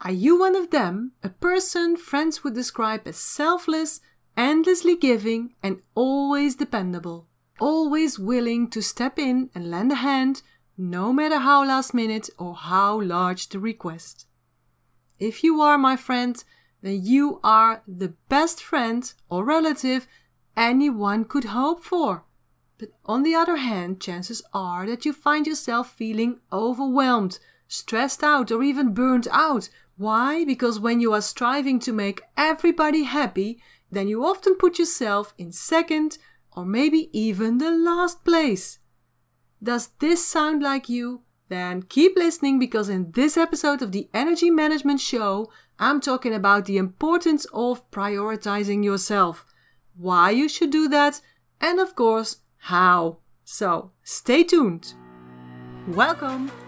Are you one of them? A person friends would describe as selfless, endlessly giving, and always dependable. Always willing to step in and lend a hand, no matter how last minute or how large the request. If you are my friend, then you are the best friend or relative anyone could hope for. But on the other hand, chances are that you find yourself feeling overwhelmed, stressed out, or even burnt out. Why? Because when you are striving to make everybody happy, then you often put yourself in second or maybe even the last place. Does this sound like you? Then keep listening because in this episode of the Energy Management Show, I'm talking about the importance of prioritizing yourself, why you should do that, and of course, how. So stay tuned. Welcome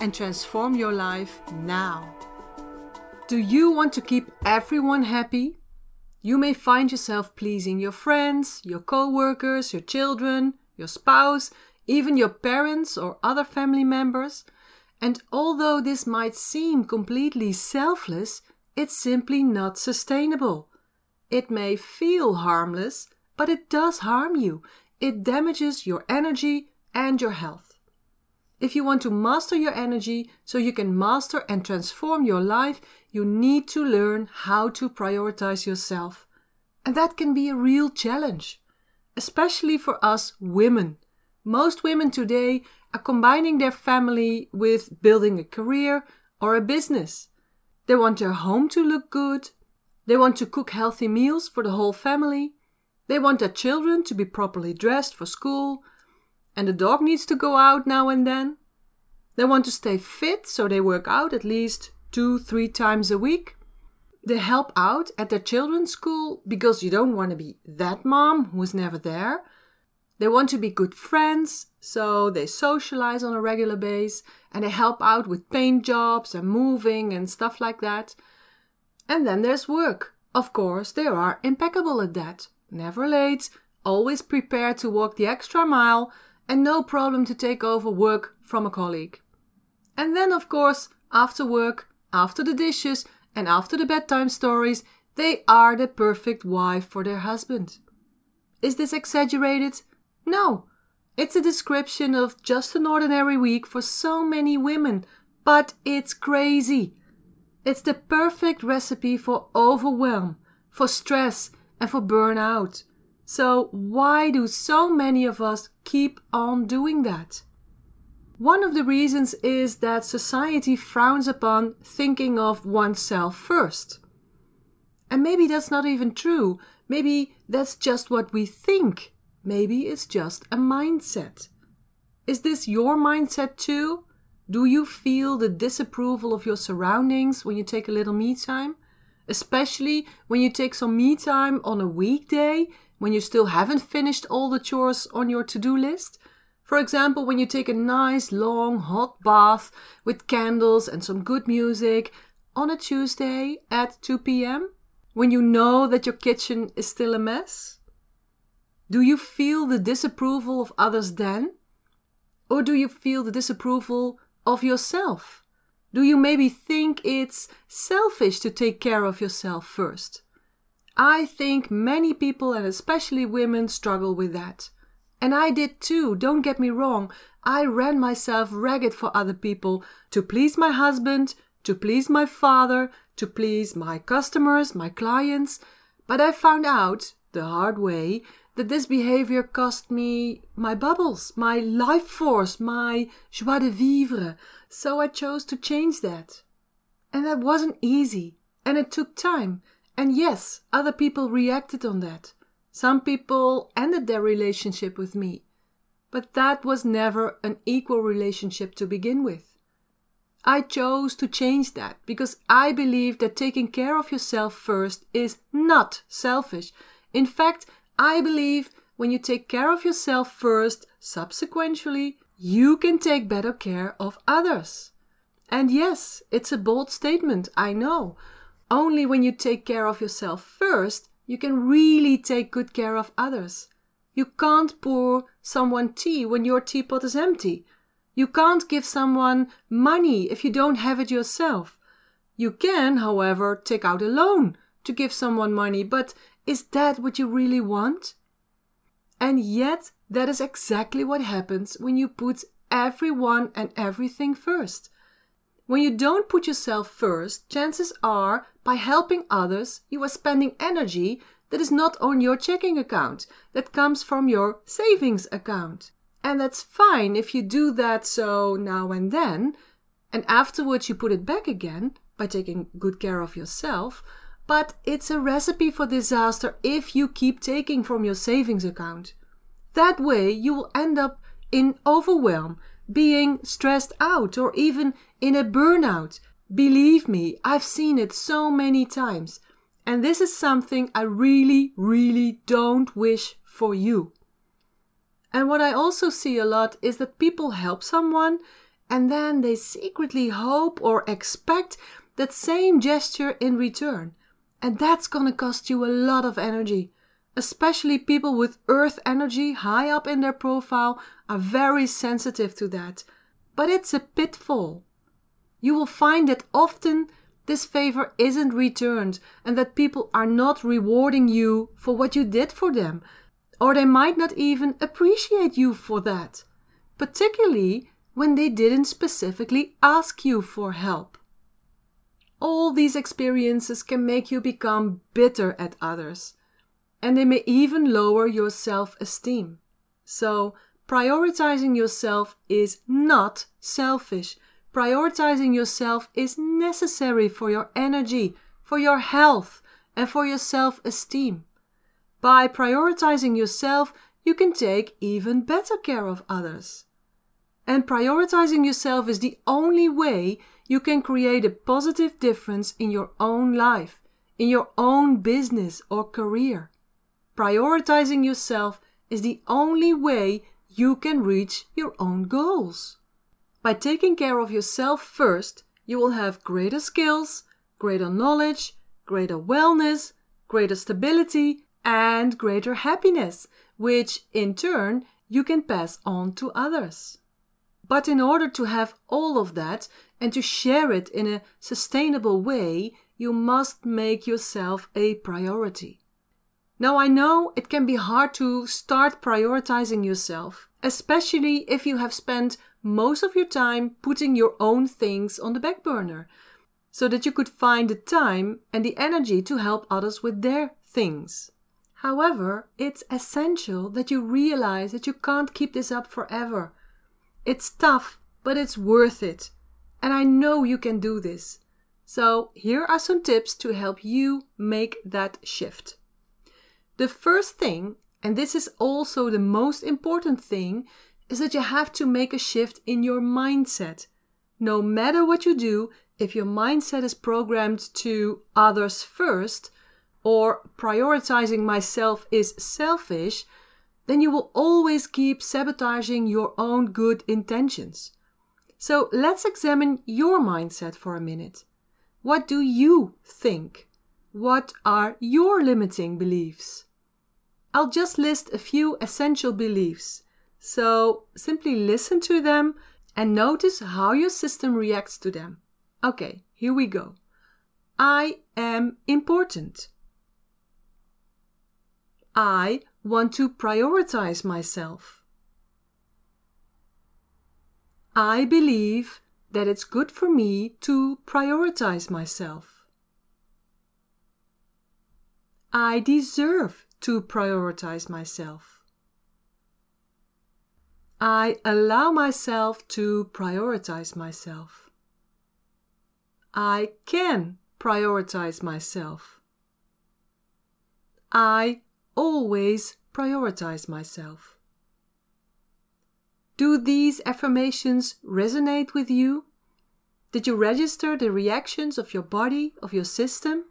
and transform your life now. Do you want to keep everyone happy? You may find yourself pleasing your friends, your co workers, your children, your spouse, even your parents or other family members. And although this might seem completely selfless, it's simply not sustainable. It may feel harmless, but it does harm you. It damages your energy and your health. If you want to master your energy so you can master and transform your life, you need to learn how to prioritize yourself. And that can be a real challenge, especially for us women. Most women today are combining their family with building a career or a business. They want their home to look good. They want to cook healthy meals for the whole family. They want their children to be properly dressed for school. And the dog needs to go out now and then. They want to stay fit, so they work out at least two, three times a week. They help out at their children's school because you don't want to be that mom who is never there. They want to be good friends, so they socialize on a regular basis and they help out with paint jobs and moving and stuff like that. And then there's work. Of course, they are impeccable at that. Never late, always prepared to walk the extra mile, and no problem to take over work from a colleague. And then, of course, after work, after the dishes, and after the bedtime stories, they are the perfect wife for their husband. Is this exaggerated? No, it's a description of just an ordinary week for so many women, but it's crazy. It's the perfect recipe for overwhelm, for stress, and for burnout. So, why do so many of us keep on doing that? One of the reasons is that society frowns upon thinking of oneself first. And maybe that's not even true. Maybe that's just what we think Maybe it's just a mindset. Is this your mindset too? Do you feel the disapproval of your surroundings when you take a little me time? Especially when you take some me time on a weekday when you still haven't finished all the chores on your to do list? For example, when you take a nice long hot bath with candles and some good music on a Tuesday at 2 p.m. when you know that your kitchen is still a mess? Do you feel the disapproval of others then? Or do you feel the disapproval of yourself? Do you maybe think it's selfish to take care of yourself first? I think many people, and especially women, struggle with that. And I did too, don't get me wrong. I ran myself ragged for other people to please my husband, to please my father, to please my customers, my clients. But I found out, the hard way, that this behavior cost me my bubbles, my life force, my joie de vivre. So I chose to change that. And that wasn't easy. And it took time. And yes, other people reacted on that. Some people ended their relationship with me. But that was never an equal relationship to begin with. I chose to change that because I believe that taking care of yourself first is not selfish. In fact, I believe when you take care of yourself first, subsequently, you can take better care of others. And yes, it's a bold statement, I know. Only when you take care of yourself first, you can really take good care of others. You can't pour someone tea when your teapot is empty. You can't give someone money if you don't have it yourself. You can, however, take out a loan to give someone money, but is that what you really want? And yet, that is exactly what happens when you put everyone and everything first. When you don't put yourself first, chances are by helping others, you are spending energy that is not on your checking account, that comes from your savings account. And that's fine if you do that so now and then, and afterwards you put it back again by taking good care of yourself. But it's a recipe for disaster if you keep taking from your savings account. That way, you will end up in overwhelm, being stressed out, or even in a burnout. Believe me, I've seen it so many times. And this is something I really, really don't wish for you. And what I also see a lot is that people help someone and then they secretly hope or expect that same gesture in return. And that's gonna cost you a lot of energy. Especially people with earth energy high up in their profile are very sensitive to that. But it's a pitfall. You will find that often this favor isn't returned and that people are not rewarding you for what you did for them, or they might not even appreciate you for that, particularly when they didn't specifically ask you for help. All these experiences can make you become bitter at others, and they may even lower your self esteem. So, prioritizing yourself is not selfish Prioritizing yourself is necessary for your energy, for your health, and for your self esteem. By prioritizing yourself, you can take even better care of others. And prioritizing yourself is the only way you can create a positive difference in your own life, in your own business or career. Prioritizing yourself is the only way you can reach your own goals. By taking care of yourself first, you will have greater skills, greater knowledge, greater wellness, greater stability, and greater happiness, which in turn you can pass on to others. But in order to have all of that and to share it in a sustainable way, you must make yourself a priority. Now, I know it can be hard to start prioritizing yourself, especially if you have spent most of your time putting your own things on the back burner so that you could find the time and the energy to help others with their things. However, it's essential that you realize that you can't keep this up forever. It's tough, but it's worth it. And I know you can do this. So, here are some tips to help you make that shift. The first thing, and this is also the most important thing, is that you have to make a shift in your mindset. No matter what you do, if your mindset is programmed to others first or prioritizing myself is selfish, then you will always keep sabotaging your own good intentions. So let's examine your mindset for a minute. What do you think? What are your limiting beliefs? I'll just list a few essential beliefs so simply listen to them and notice how your system reacts to them. Okay, here we go. I am important. I want to prioritize myself. I believe that it's good for me to prioritize myself. I deserve to prioritize myself. I allow myself to prioritize myself. I can prioritize myself. I always prioritize myself. Do these affirmations resonate with you? Did you register the reactions of your body, of your system?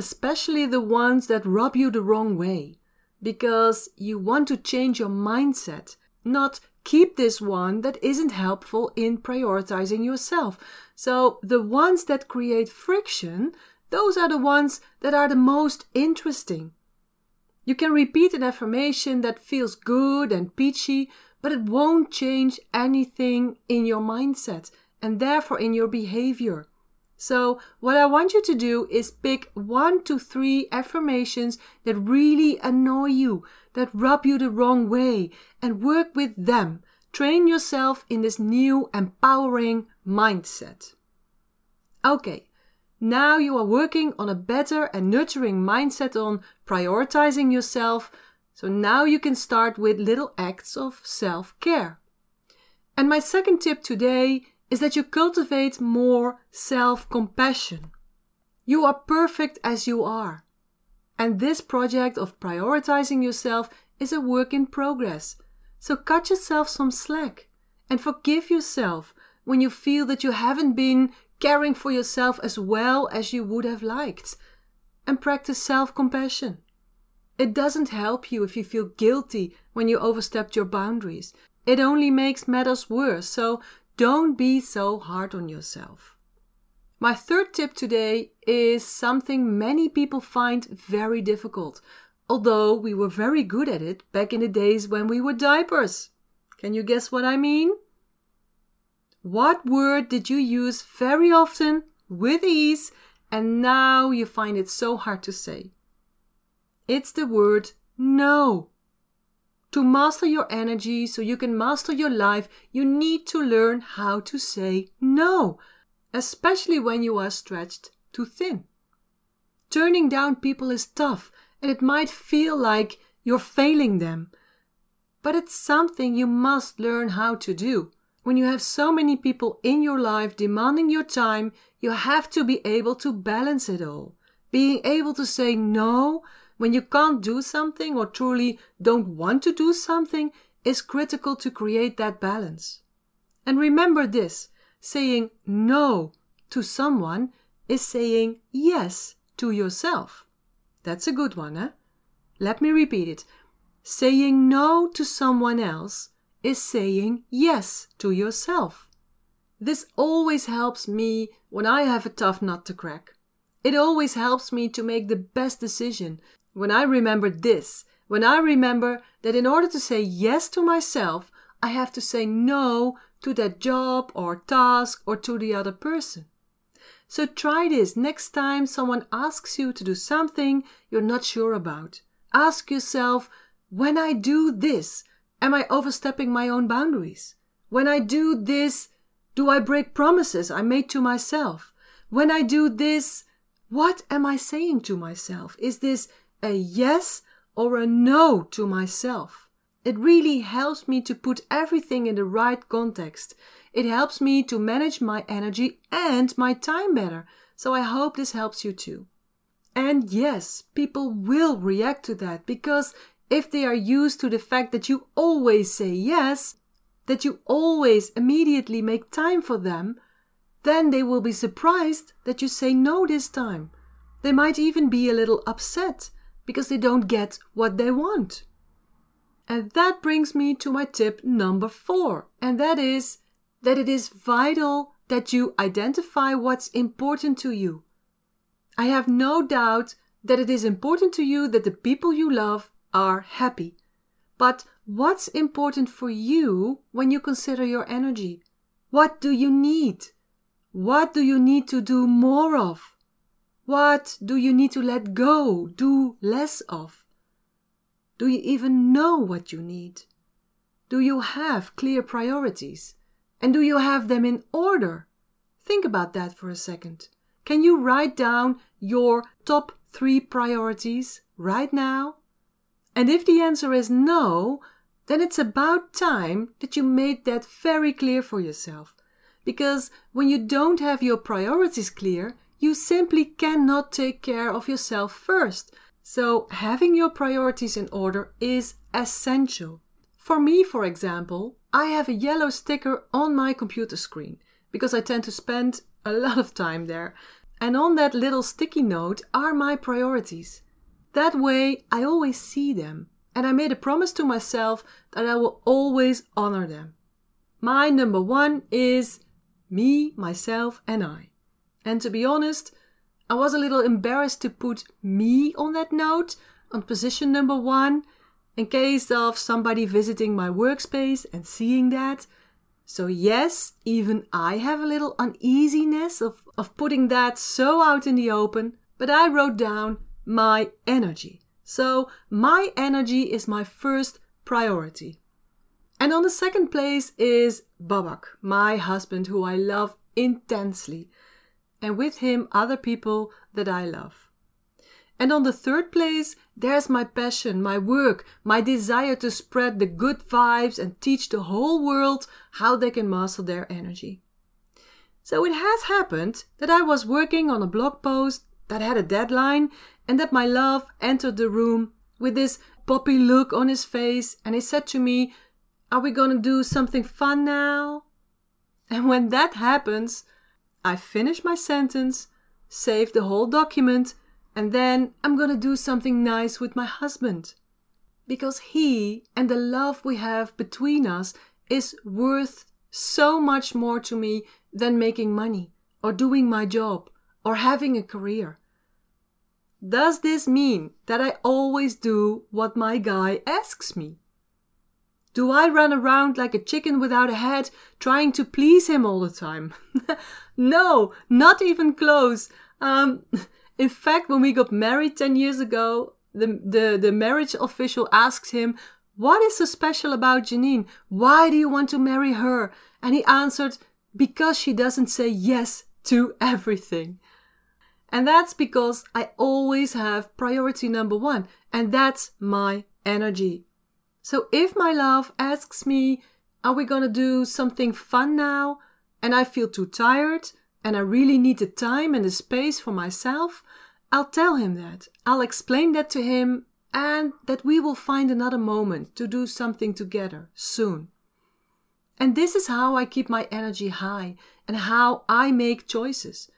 Especially the ones that rub you the wrong way, because you want to change your mindset, not keep this one that isn't helpful in prioritizing yourself. So, the ones that create friction, those are the ones that are the most interesting. You can repeat an affirmation that feels good and peachy, but it won't change anything in your mindset and therefore in your behavior. So, what I want you to do is pick one to three affirmations that really annoy you, that rub you the wrong way, and work with them. Train yourself in this new empowering mindset. Okay, now you are working on a better and nurturing mindset on prioritizing yourself. So now you can start with little acts of self care. And my second tip today is that you cultivate more self compassion. You are perfect as you are. And this project of prioritizing yourself is a work in progress. So cut yourself some slack and forgive yourself when you feel that you haven't been caring for yourself as well as you would have liked, and practice self compassion. It doesn't help you if you feel guilty when you overstepped your boundaries. It only makes matters worse, so don't be so hard on yourself. My third tip today is something many people find very difficult, although we were very good at it back in the days when we were diapers. Can you guess what I mean? What word did you use very often with ease and now you find it so hard to say? It's the word no. To master your energy so you can master your life, you need to learn how to say no, especially when you are stretched too thin. Turning down people is tough and it might feel like you're failing them, but it's something you must learn how to do. When you have so many people in your life demanding your time, you have to be able to balance it all. Being able to say no when you can't do something or truly don't want to do something is critical to create that balance. And remember this saying no to someone is saying yes to yourself. That's a good one, eh? Let me repeat it. Saying no to someone else is saying yes to yourself. This always helps me when I have a tough nut to crack. It always helps me to make the best decision when I remember this, when I remember that in order to say yes to myself, I have to say no to that job or task or to the other person. So try this next time someone asks you to do something you're not sure about. Ask yourself, when I do this, Am I overstepping my own boundaries? When I do this, do I break promises I made to myself? When I do this, what am I saying to myself? Is this a yes or a no to myself? It really helps me to put everything in the right context. It helps me to manage my energy and my time better. So I hope this helps you too. And yes, people will react to that because if they are used to the fact that you always say yes, that you always immediately make time for them, then they will be surprised that you say no this time. They might even be a little upset because they don't get what they want. And that brings me to my tip number four, and that is that it is vital that you identify what's important to you. I have no doubt that it is important to you that the people you love are happy. But what's important for you when you consider your energy? What do you need? What do you need to do more of? What do you need to let go, do less of? Do you even know what you need? Do you have clear priorities? And do you have them in order? Think about that for a second. Can you write down your top three priorities right now? And if the answer is no, then it's about time that you made that very clear for yourself. Because when you don't have your priorities clear, you simply cannot take care of yourself first. So, having your priorities in order is essential. For me, for example, I have a yellow sticker on my computer screen. because I tend to spend a lot of time there. And on that little sticky note are my priorities. That way, I always see them, and I made a promise to myself that I will always honor them. My number one is me, myself, and I. And to be honest, I was a little embarrassed to put me on that note on position number one in case of somebody visiting my workspace and seeing that. So, yes, even I have a little uneasiness of, of putting that so out in the open, but I wrote down my energy. So, my energy is my first priority. And on the second place is Babak, my husband, who I love intensely, and with him, other people that I love. And on the third place, there's my passion, my work, my desire to spread the good vibes and teach the whole world how they can master their energy. So it has happened that I was working on a blog post that had a deadline and that my love entered the room with this poppy look on his face and he said to me, Are we gonna do something fun now? And when that happens, I finish my sentence, save the whole document, and then I'm gonna do something nice with my husband. Because he and the love we have between us is worth so much more to me than making money, or doing my job, or having a career. Does this mean that I always do what my guy asks me? Do I run around like a chicken without a head, trying to please him all the time? no, not even close. Um, in fact, when we got married 10 years ago, the, the, the marriage official asked him, What is so special about Janine? Why do you want to marry her? And he answered, Because she doesn't say yes to everything. And that's because I always have priority number one, and that's my energy. So if my love asks me, Are we gonna do something fun now? and I feel too tired, and I really need the time and the space for myself, I'll tell him that. I'll explain that to him, and that we will find another moment to do something together soon. And this is how I keep my energy high and how I make choices.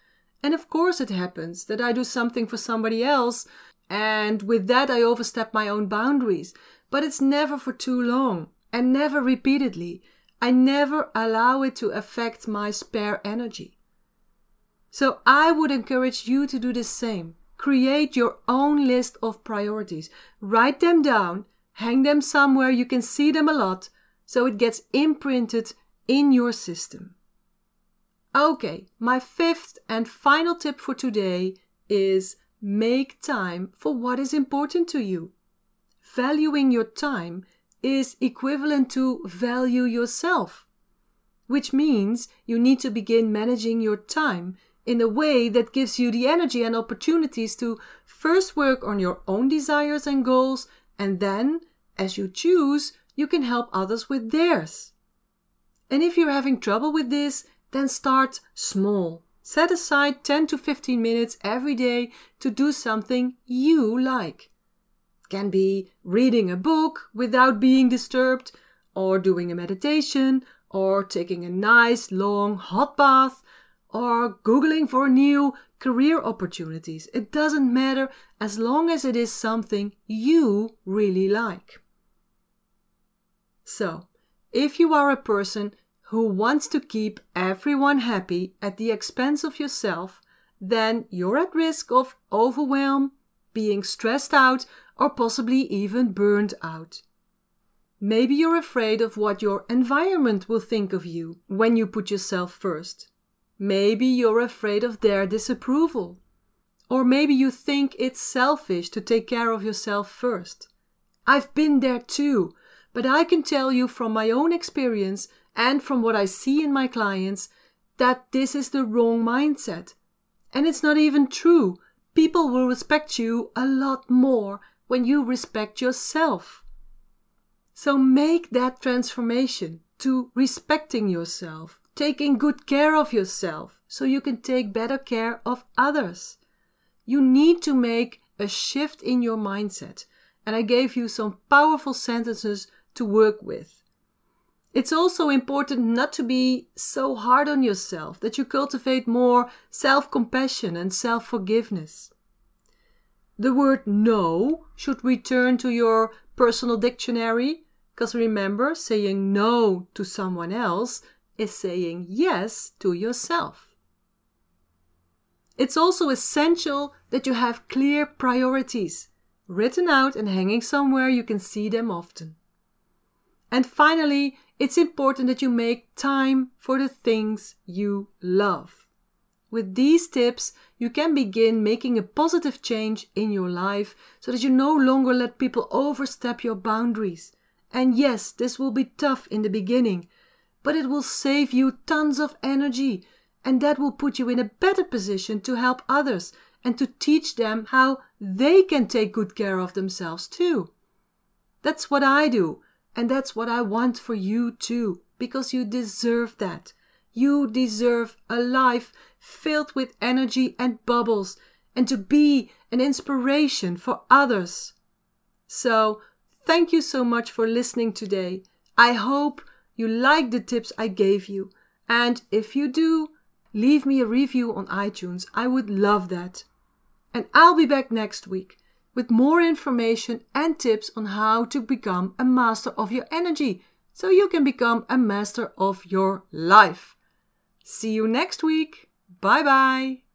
And of course, it happens that I do something for somebody else, and with that, I overstep my own boundaries. But it's never for too long, and never repeatedly. I never allow it to affect my spare energy. So I would encourage you to do the same. Create your own list of priorities. Write them down, hang them somewhere you can see them a lot, so it gets imprinted in your system. Okay, my fifth and final tip for today is make time for what is important to you. Valuing your time is equivalent to value yourself, which means you need to begin managing your time in a way that gives you the energy and opportunities to first work on your own desires and goals, and then, as you choose, you can help others with theirs. And if you're having trouble with this, then start small. Set aside 10 to 15 minutes every day to do something you like. Can be reading a book without being disturbed, or doing a meditation, or taking a nice long hot bath, or Googling for new career opportunities. It doesn't matter as long as it is something you really like. So, if you are a person who wants to keep everyone happy at the expense of yourself, then you're at risk of overwhelm, being stressed out, or possibly even burned out. Maybe you're afraid of what your environment will think of you when you put yourself first. Maybe you're afraid of their disapproval. Or maybe you think it's selfish to take care of yourself first. I've been there too, but I can tell you from my own experience and from what I see in my clients that this is the wrong mindset. And it's not even true. People will respect you a lot more when you respect yourself. So make that transformation to respecting yourself, taking good care of yourself so you can take better care of others. You need to make a shift in your mindset. And I gave you some powerful sentences to work with. It's also important not to be so hard on yourself, that you cultivate more self compassion and self forgiveness. The word no should return to your personal dictionary, because remember, saying no to someone else is saying yes to yourself. It's also essential that you have clear priorities written out and hanging somewhere you can see them often. And finally, it's important that you make time for the things you love. With these tips, you can begin making a positive change in your life so that you no longer let people overstep your boundaries. And yes, this will be tough in the beginning, but it will save you tons of energy and that will put you in a better position to help others and to teach them how they can take good care of themselves too. That's what I do, and that's what I want for you too, because you deserve that. You deserve a life filled with energy and bubbles, and to be an inspiration for others. So, thank you so much for listening today. I hope you like the tips I gave you, and if you do, leave me a review on iTunes. I would love that. And I'll be back next week with more information and tips on how to become a master of your energy so you can become a master of your life. See you next week. Bye bye.